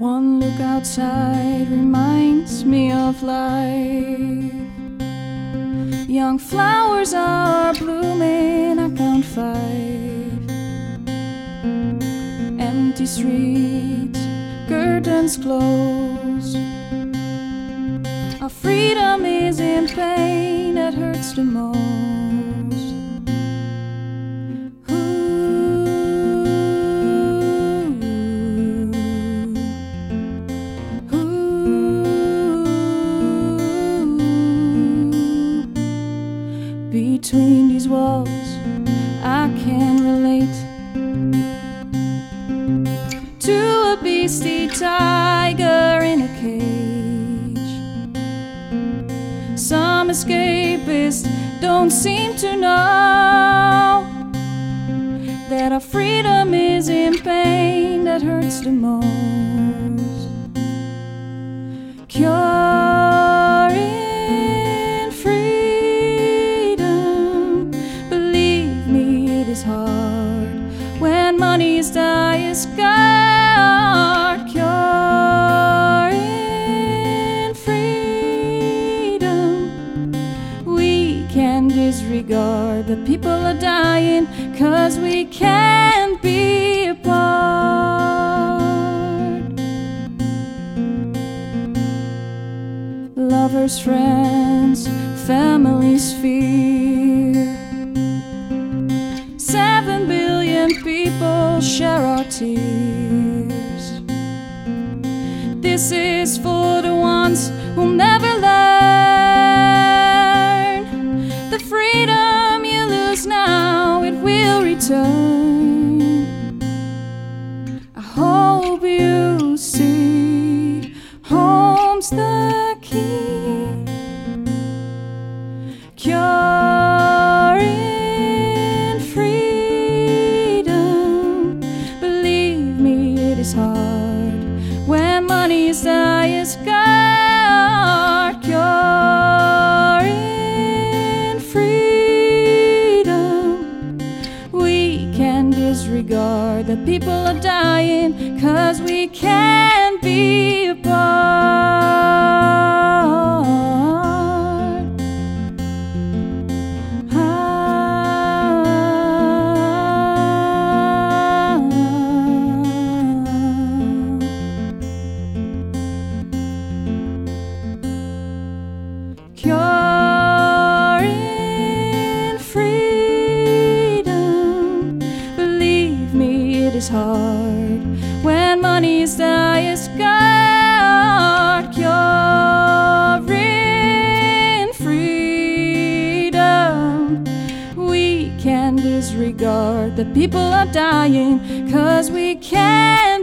One look outside reminds me of life. Young flowers are blooming, I count five. Empty streets, curtains closed. Freedom is in pain that hurts the most. Ooh. Ooh. Between these walls, I can relate to a beastie tiger in a cage. Some escapists don't seem to know that our freedom is in pain that hurts the most. Cure in freedom. Believe me, it is hard when money's highest guard. Cure the people are dying, cause we can't be apart. Lovers, friends, families fear. Seven billion people share our tears. This is for the ones who never I hope you see home's the key. Cure disregard that people are dying, cause we can't be apart. Hard when money is the highest guard. Cure in freedom. We can disregard that people are dying, cause we apart.